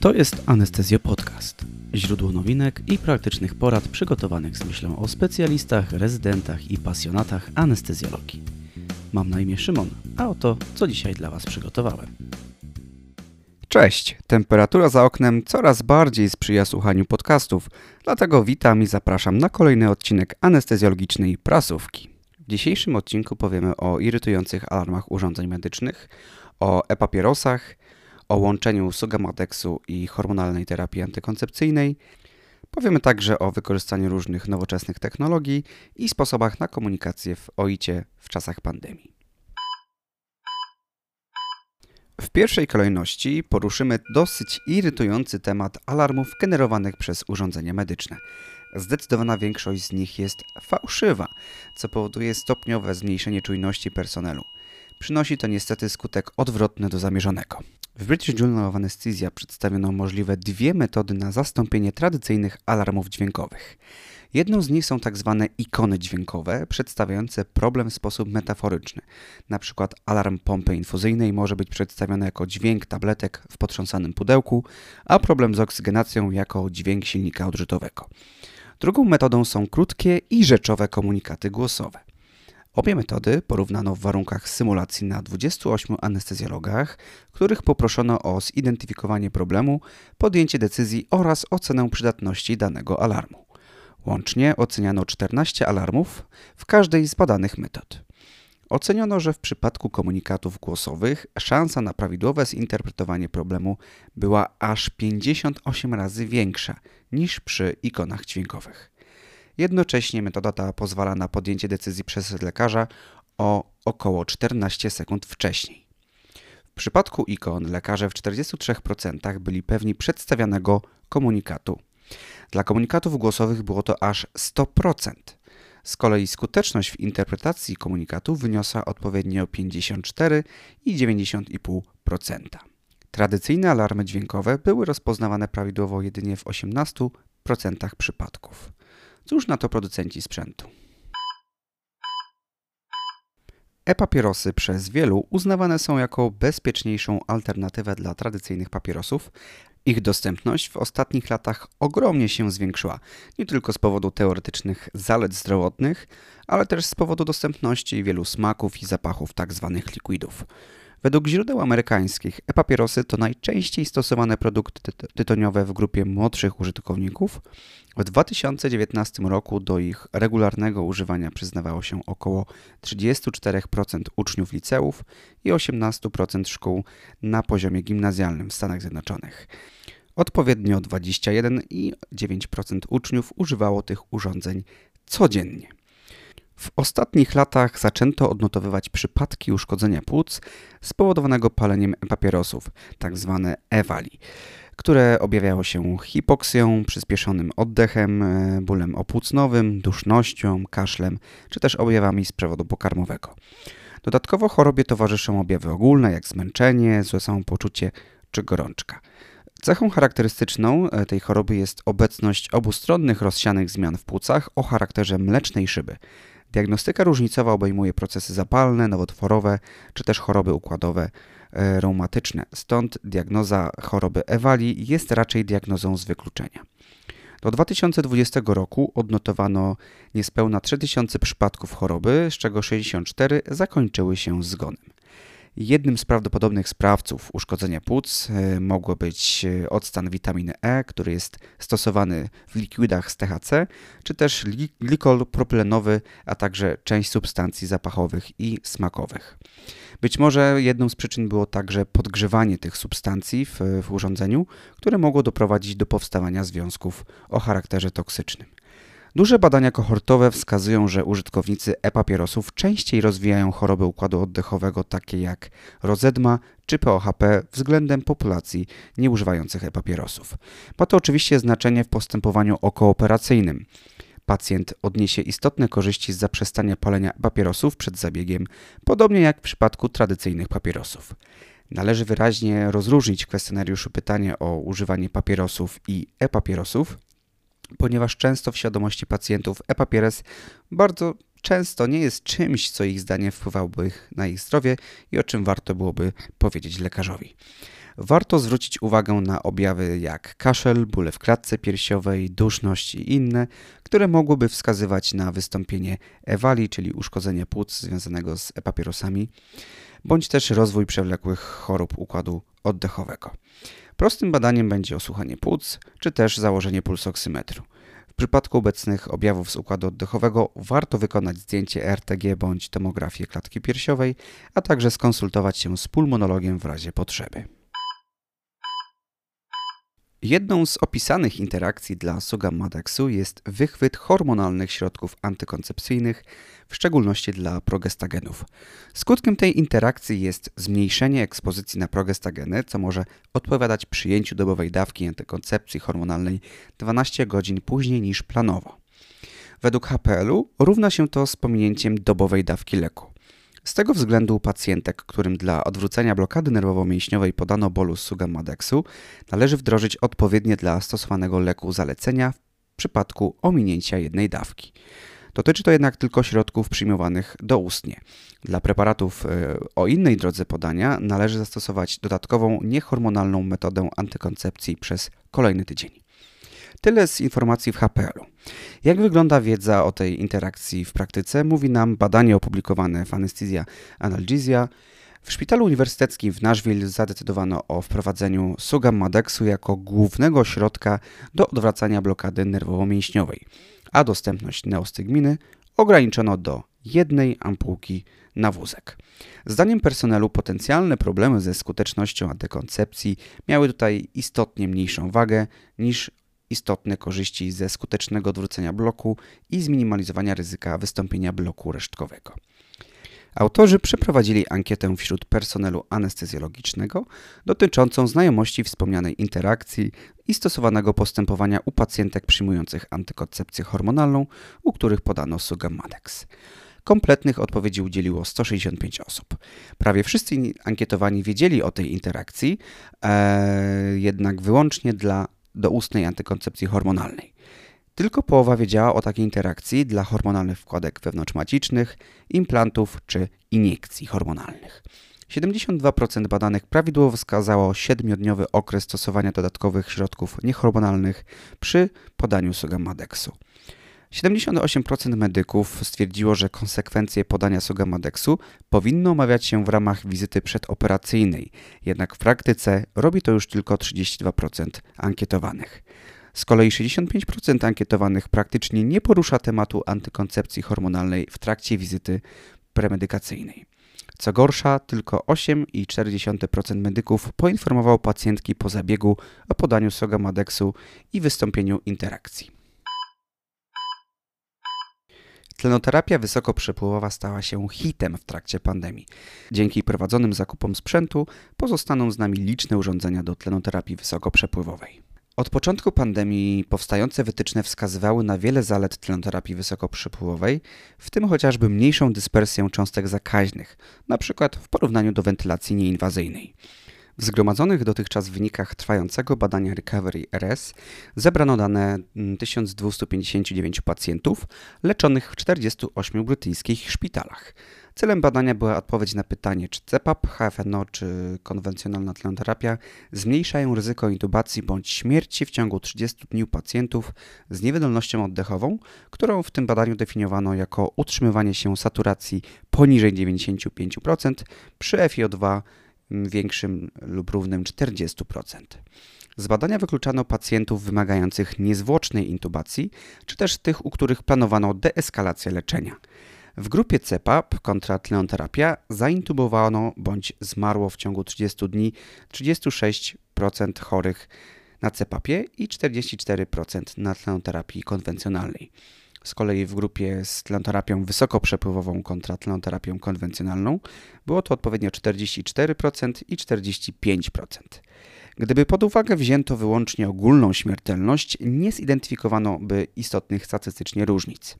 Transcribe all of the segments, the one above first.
To jest Anestezjo Podcast. Źródło nowinek i praktycznych porad przygotowanych z myślą o specjalistach, rezydentach i pasjonatach anestezjologii. Mam na imię Szymon, a oto co dzisiaj dla Was przygotowałem. Cześć! Temperatura za oknem coraz bardziej sprzyja słuchaniu podcastów, dlatego witam i zapraszam na kolejny odcinek anestezjologicznej prasówki. W dzisiejszym odcinku powiemy o irytujących alarmach urządzeń medycznych, o e-papierosach, o łączeniu sugamadexu i hormonalnej terapii antykoncepcyjnej. Powiemy także o wykorzystaniu różnych nowoczesnych technologii i sposobach na komunikację w OIT w czasach pandemii. W pierwszej kolejności poruszymy dosyć irytujący temat alarmów generowanych przez urządzenia medyczne. Zdecydowana większość z nich jest fałszywa, co powoduje stopniowe zmniejszenie czujności personelu. Przynosi to niestety skutek odwrotny do zamierzonego. W British Journal of Anesthesia przedstawiono możliwe dwie metody na zastąpienie tradycyjnych alarmów dźwiękowych. Jedną z nich są tak zwane ikony dźwiękowe, przedstawiające problem w sposób metaforyczny. Na przykład alarm pompy infuzyjnej może być przedstawiony jako dźwięk tabletek w potrząsanym pudełku, a problem z oksygenacją jako dźwięk silnika odrzutowego. Drugą metodą są krótkie i rzeczowe komunikaty głosowe. Obie metody porównano w warunkach symulacji na 28 anestezjologach, których poproszono o zidentyfikowanie problemu, podjęcie decyzji oraz ocenę przydatności danego alarmu. Łącznie oceniano 14 alarmów w każdej z badanych metod. Oceniono, że w przypadku komunikatów głosowych szansa na prawidłowe zinterpretowanie problemu była aż 58 razy większa niż przy ikonach dźwiękowych. Jednocześnie metoda ta pozwala na podjęcie decyzji przez lekarza o około 14 sekund wcześniej. W przypadku ikon lekarze w 43% byli pewni przedstawianego komunikatu. Dla komunikatów głosowych było to aż 100%. Z kolei skuteczność w interpretacji komunikatu wyniosła odpowiednio 54 i 90,5%. Tradycyjne alarmy dźwiękowe były rozpoznawane prawidłowo jedynie w 18% przypadków. Cóż na to producenci sprzętu? E-papierosy przez wielu uznawane są jako bezpieczniejszą alternatywę dla tradycyjnych papierosów. Ich dostępność w ostatnich latach ogromnie się zwiększyła, nie tylko z powodu teoretycznych zalet zdrowotnych, ale też z powodu dostępności wielu smaków i zapachów tzw. Tak liquidów. Według źródeł amerykańskich e-papierosy to najczęściej stosowane produkty tytoniowe w grupie młodszych użytkowników. W 2019 roku do ich regularnego używania przyznawało się około 34% uczniów liceów i 18% szkół na poziomie gimnazjalnym w Stanach Zjednoczonych. Odpowiednio 21 i 9% uczniów używało tych urządzeń codziennie. W ostatnich latach zaczęto odnotowywać przypadki uszkodzenia płuc spowodowanego paleniem papierosów, tzw. Tak EWALI, które objawiało się hipoksją, przyspieszonym oddechem, e, bólem opłucnowym, dusznością, kaszlem, czy też objawami z przewodu pokarmowego. Dodatkowo chorobie towarzyszą objawy ogólne, jak zmęczenie, złe samopoczucie czy gorączka. Cechą charakterystyczną e, tej choroby jest obecność obustronnych rozsianych zmian w płucach o charakterze mlecznej szyby. Diagnostyka różnicowa obejmuje procesy zapalne, nowotworowe czy też choroby układowe e, reumatyczne. Stąd diagnoza choroby Ewali jest raczej diagnozą z wykluczenia. Do 2020 roku odnotowano niespełna 3000 przypadków choroby, z czego 64 zakończyły się zgonem. Jednym z prawdopodobnych sprawców uszkodzenia płuc e, mogło być e, odstan witaminy E, który jest stosowany w likwidach z THC, czy też glikol propylenowy, a także część substancji zapachowych i smakowych. Być może jedną z przyczyn było także podgrzewanie tych substancji w, w urządzeniu, które mogło doprowadzić do powstawania związków o charakterze toksycznym. Duże badania kohortowe wskazują, że użytkownicy e-papierosów częściej rozwijają choroby układu oddechowego takie jak rozedma czy POHP względem populacji nieużywających e-papierosów. Ma to oczywiście znaczenie w postępowaniu okooperacyjnym. Pacjent odniesie istotne korzyści z zaprzestania palenia papierosów przed zabiegiem, podobnie jak w przypadku tradycyjnych papierosów. Należy wyraźnie rozróżnić kwestionariuszu pytanie o używanie papierosów i e-papierosów, ponieważ często w świadomości pacjentów e-papieres bardzo często nie jest czymś, co ich zdaniem wpływałoby na ich zdrowie i o czym warto byłoby powiedzieć lekarzowi. warto zwrócić uwagę na objawy jak kaszel, bóle w klatce piersiowej, duszność i inne, które mogłyby wskazywać na wystąpienie ewali, czyli uszkodzenia płuc związanego z papierosami, bądź też rozwój przewlekłych chorób układu oddechowego. Prostym badaniem będzie osłuchanie płuc, czy też założenie pulsoksymetru. W przypadku obecnych objawów z układu oddechowego warto wykonać zdjęcie RTG bądź tomografię klatki piersiowej, a także skonsultować się z pulmonologiem w razie potrzeby. Jedną z opisanych interakcji dla sugammadexu jest wychwyt hormonalnych środków antykoncepcyjnych, w szczególności dla progestagenów. Skutkiem tej interakcji jest zmniejszenie ekspozycji na progestageny, co może odpowiadać przyjęciu dobowej dawki antykoncepcji hormonalnej 12 godzin później niż planowo. Według HPL-u równa się to z pominięciem dobowej dawki leku. Z tego względu pacjentek, którym dla odwrócenia blokady nerwowo-mięśniowej podano bolus sugammadexu, należy wdrożyć odpowiednie dla stosowanego leku zalecenia w przypadku ominięcia jednej dawki. Dotyczy to jednak tylko środków przyjmowanych doustnie. Dla preparatów e, o innej drodze podania należy zastosować dodatkową niehormonalną metodę antykoncepcji przez kolejny tydzień. Tyle z informacji w HPL-u. Jak wygląda wiedza o tej interakcji w praktyce, mówi nam badanie opublikowane w Anesthesia Analgesia. W szpitalu uniwersyteckim w Nashville zadecydowano o wprowadzeniu sugammadexu jako głównego środka do odwracania blokady nerwowo-mięśniowej, a dostępność neostygminy ograniczono do jednej ampułki na wózek. Zdaniem personelu potencjalne problemy ze skutecznością antykoncepcji miały tutaj istotnie mniejszą wagę niż istotne korzyści ze skutecznego odwrócenia bloku i zminimalizowania ryzyka wystąpienia bloku resztkowego. Autorzy przeprowadzili ankietę wśród personelu anestezjologicznego dotyczącą znajomości wspomnianej interakcji i stosowanego postępowania u pacjentek przyjmujących antykoncepcję hormonalną, u których podano Sugamadex. Kompletnych odpowiedzi udzieliło 165 osób. Prawie wszyscy ankietowani wiedzieli o tej interakcji, e, jednak wyłącznie dla doustnej antykoncepcji hormonalnej. Tylko połowa wiedziała o takiej interakcji dla hormonalnych wkładek wewnątrzmacicznych, implantów czy iniekcji hormonalnych. 72% badanych prawidłowo wskazało 7-dniowy okres stosowania dodatkowych środków niehormonalnych przy podaniu sugamadexu. 78% medyków stwierdziło, że konsekwencje podania sugamadexu powinno omawiać się w ramach wizyty przedoperacyjnej, jednak w praktyce robi to już tylko 32% ankietowanych. Z kolei 65% ankietowanych praktycznie nie porusza tematu antykoncepcji hormonalnej w trakcie wizyty premedykacyjnej. Co gorsza, tylko 8,4% medyków poinformował pacjentki po zabiegu o podaniu sogamadexu i wystąpieniu interakcji. Tlenoterapia wysokoprzepływowa stała się hitem w trakcie pandemii. Dzięki prowadzonym zakupom sprzętu pozostaną z nami liczne urządzenia do tlenoterapii wysokoprzepływowej. Od początku pandemii powstające wytyczne wskazywały na wiele zalet tlenoterapii wysokoprzepływowej, w tym chociażby mniejszą dyspersję cząstek zakaźnych, np. w porównaniu do wentylacji nieinwazyjnej. W zgromadzonych dotychczas wynikach trwającego badania Recovery RS zebrano dane 1259 mm, pacjentów leczonych w 48 brytyjskich szpitalach. Celem badania była odpowiedź na pytanie, czy CPAP, HFNO czy konwencjonalna tlenoterapia zmniejszają ryzyko intubacji bądź śmierci w ciągu 30 dni pacjentów z niewydolnością oddechową, którą w tym badaniu definiowano jako utrzymywanie się saturacji poniżej 95% przy FiO2 większym lub równym 40%. Z badania wykluczano pacjentów wymagających niezwłocznej intubacji, czy też tych, u których planowano deeskalację leczenia. W grupie CEPAP kontra tleoterapia zaintubowano bądź zmarło w ciągu 30 dni 36% chorych na CEPAPie i 44% na tleoterapii konwencjonalnej. Z kolei w grupie z tlenoterapią wysokoprzepływową kontra tlenoterapią konwencjonalną było to odpowiednio 44% i 45%. Gdyby pod uwagę wzięto wyłącznie ogólną śmiertelność, nie zidentyfikowano by istotnych statystycznie różnic.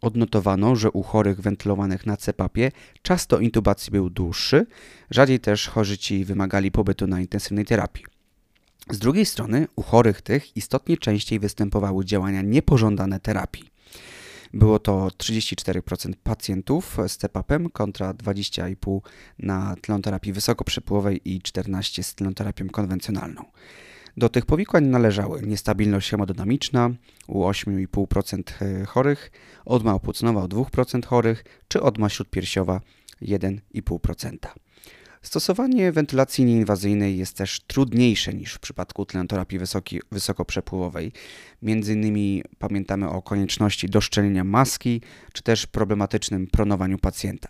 Odnotowano, że u chorych wentylowanych na CPAP-ie czas do intubacji był dłuższy, rzadziej też chorzy ci wymagali pobytu na intensywnej terapii. Z drugiej strony, u chorych tych istotnie częściej występowały działania niepożądane terapii. Było to 34% pacjentów z CPAP-em kontra 20,5% na tlenoterapii wysokoprzepływowej i 14% z tlenoterapią konwencjonalną. Do tych powikłań należały niestabilność hemodynamiczna u 8,5% e, chorych, odma opłucnowa u 2% chorych czy odma śródpiersiowa 1,5%. Stosowanie wentylacji nieinwazyjnej jest też trudniejsze niż w przypadku tlenoterapii wysoki, wysokoprzepływowej. Między innymi pamiętamy o konieczności doszczelenia maski czy też problematycznym pronowaniu pacjenta.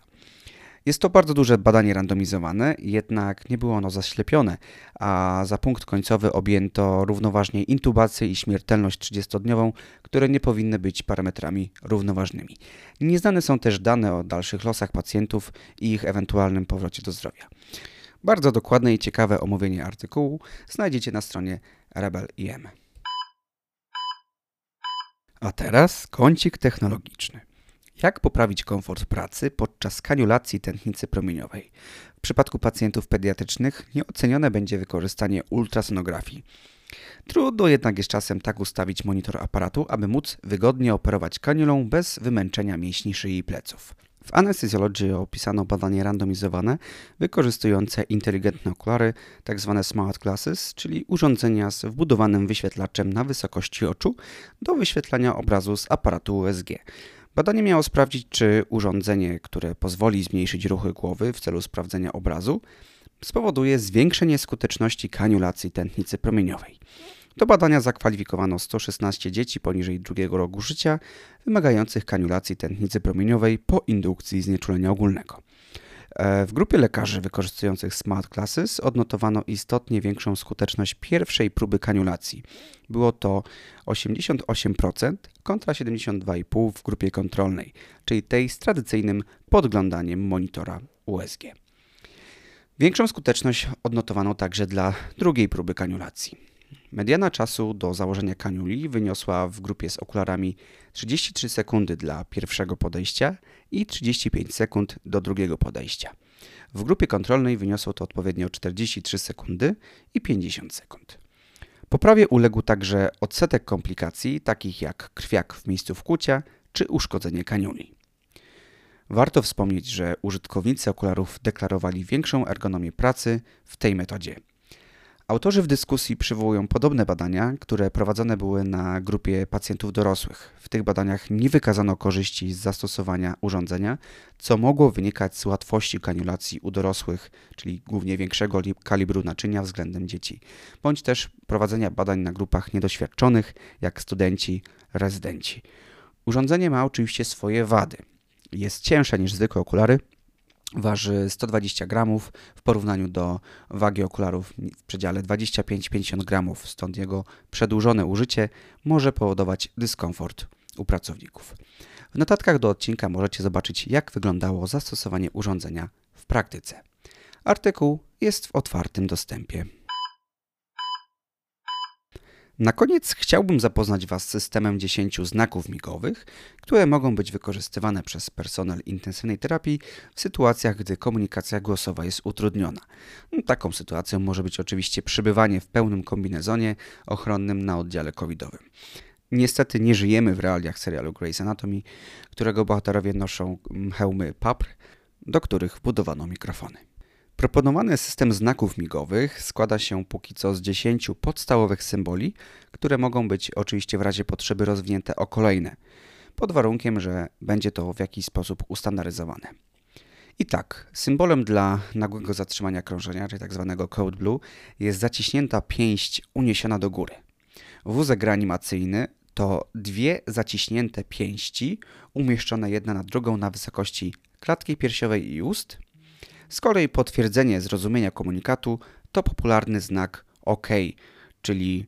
Jest to bardzo duże badanie randomizowane, jednak nie było ono zaślepione, a za punkt końcowy objęto równoważnie intubację i śmiertelność 30-dniową, które nie powinny być parametrami równoważnymi. Nieznane są też dane o dalszych losach pacjentów i ich ewentualnym powrocie do zdrowia. Bardzo dokładne i ciekawe omówienie artykułu znajdziecie na stronie Rebel IM. A teraz kącik technologiczny. Jak poprawić komfort pracy podczas kaniulacji tętnicy promieniowej? W przypadku pacjentów pediatrycznych nieocenione będzie wykorzystanie ultrasonografii. Trudno jednak jest czasem tak ustawić monitor aparatu, aby móc wygodnie operować kaniulą bez wymęczenia mięśni szyi i pleców. W anestezjologii opisano badanie randomizowane wykorzystujące inteligentne okulary, tzw. Tak smart glasses, czyli urządzenia z wbudowanym wyświetlaczem na wysokości oczu do wyświetlania obrazu z aparatu USG. Badanie miało sprawdzić, czy urządzenie, które pozwoli zmniejszyć ruchy głowy w celu sprawdzenia obrazu, spowoduje zwiększenie skuteczności kaniulacji tętnicy promieniowej. Do badania zakwalifikowano 116 dzieci poniżej drugiego roku życia, wymagających kaniulacji tętnicy promieniowej po indukcji znieczulenia ogólnego. E, w grupie lekarzy wykorzystujących Smart Classes odnotowano istotnie większą skuteczność pierwszej próby kaniulacji. Było to 88% kontra 72,5% w grupie kontrolnej, czyli tej z tradycyjnym podglądaniem monitora USG. Większą skuteczność odnotowano także dla drugiej próby kaniulacji. Mediana czasu do założenia kaniuli wyniosła w grupie z okularami 33 sekundy dla pierwszego podejścia i 35 sekund do drugiego podejścia. W grupie kontrolnej wyniosło to odpowiednio 43 sekundy i 50 sekund. Poprawie uległ także odsetek komplikacji, takich jak krwiak w miejscu wkłucia czy uszkodzenie kaniuli. Warto wspomnieć, że użytkownicy okularów deklarowali większą ergonomię pracy w tej metodzie – Autorzy w dyskusji przywołują podobne badania, które prowadzone były na grupie pacjentów dorosłych. W tych badaniach nie wykazano korzyści z zastosowania urządzenia, co mogło wynikać z łatwości kaniulacji u dorosłych, czyli głównie większego kalibru naczynia względem dzieci, bądź też prowadzenia badań na grupach niedoświadczonych, jak studenci, rezydenci. Urządzenie ma oczywiście swoje wady. Jest cięższe niż zwykłe okulary, waży 120 gramów w porównaniu do wagi okularów w przedziale 25-50 gramów, stąd jego przedłużone użycie może powodować dyskomfort u pracowników. W notatkach do odcinka możecie zobaczyć, jak wyglądało zastosowanie urządzenia w praktyce. Artykuł jest w otwartym dostępie. Na koniec chciałbym zapoznać Was z systemem 10 znaków migowych, które mogą być wykorzystywane przez personel intensywnej terapii w sytuacjach, gdy komunikacja głosowa jest utrudniona. No, taką sytuacją może być oczywiście przybywanie w pełnym kombinezonie ochronnym na oddziale covidowym. Niestety nie żyjemy w realiach serialu Grey's Anatomy, którego bohaterowie noszą hełmy PAPR, do których wbudowano mikrofony. Proponowany system znaków migowych składa się póki co z 10 podstawowych symboli, które mogą być oczywiście w razie potrzeby rozwinięte o kolejne, pod warunkiem, że będzie to w jakiś sposób ustandaryzowane. I tak, symbolem dla nagłego zatrzymania krążenia, czyli tzw. Tak code blue, jest zaciśnięta pięść uniesiona do góry. Wózek reanimacyjny to dwie zaciśnięte pięści umieszczone jedna na drugą na wysokości klatki piersiowej i ust – z kolei potwierdzenie zrozumienia komunikatu to popularny znak OK, czyli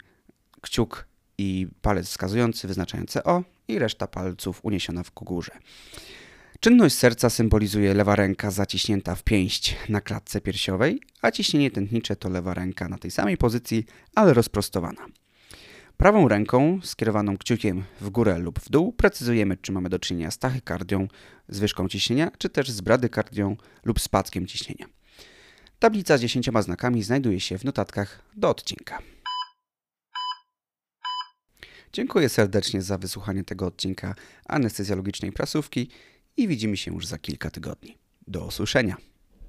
kciuk i palec wskazujący wyznaczający O i reszta palców uniesiona w górze. Czynność serca symbolizuje lewa ręka zaciśnięta w pięść na klatce piersiowej, a ciśnienie tętnicze to lewa ręka na tej samej pozycji, ale rozprostowana. Prawą ręką, skierowaną kciukiem w górę lub w dół, precyzujemy, czy mamy do czynienia z tachykardią, zwyżką ciśnienia, czy też z bradykardią lub spadkiem ciśnienia. Tablica z 10 znakami znajduje się w notatkach do odcinka. Dziękuję serdecznie za wysłuchanie tego odcinka anestezjologicznej prasówki i widzimy się już za kilka tygodni. Do usłyszenia.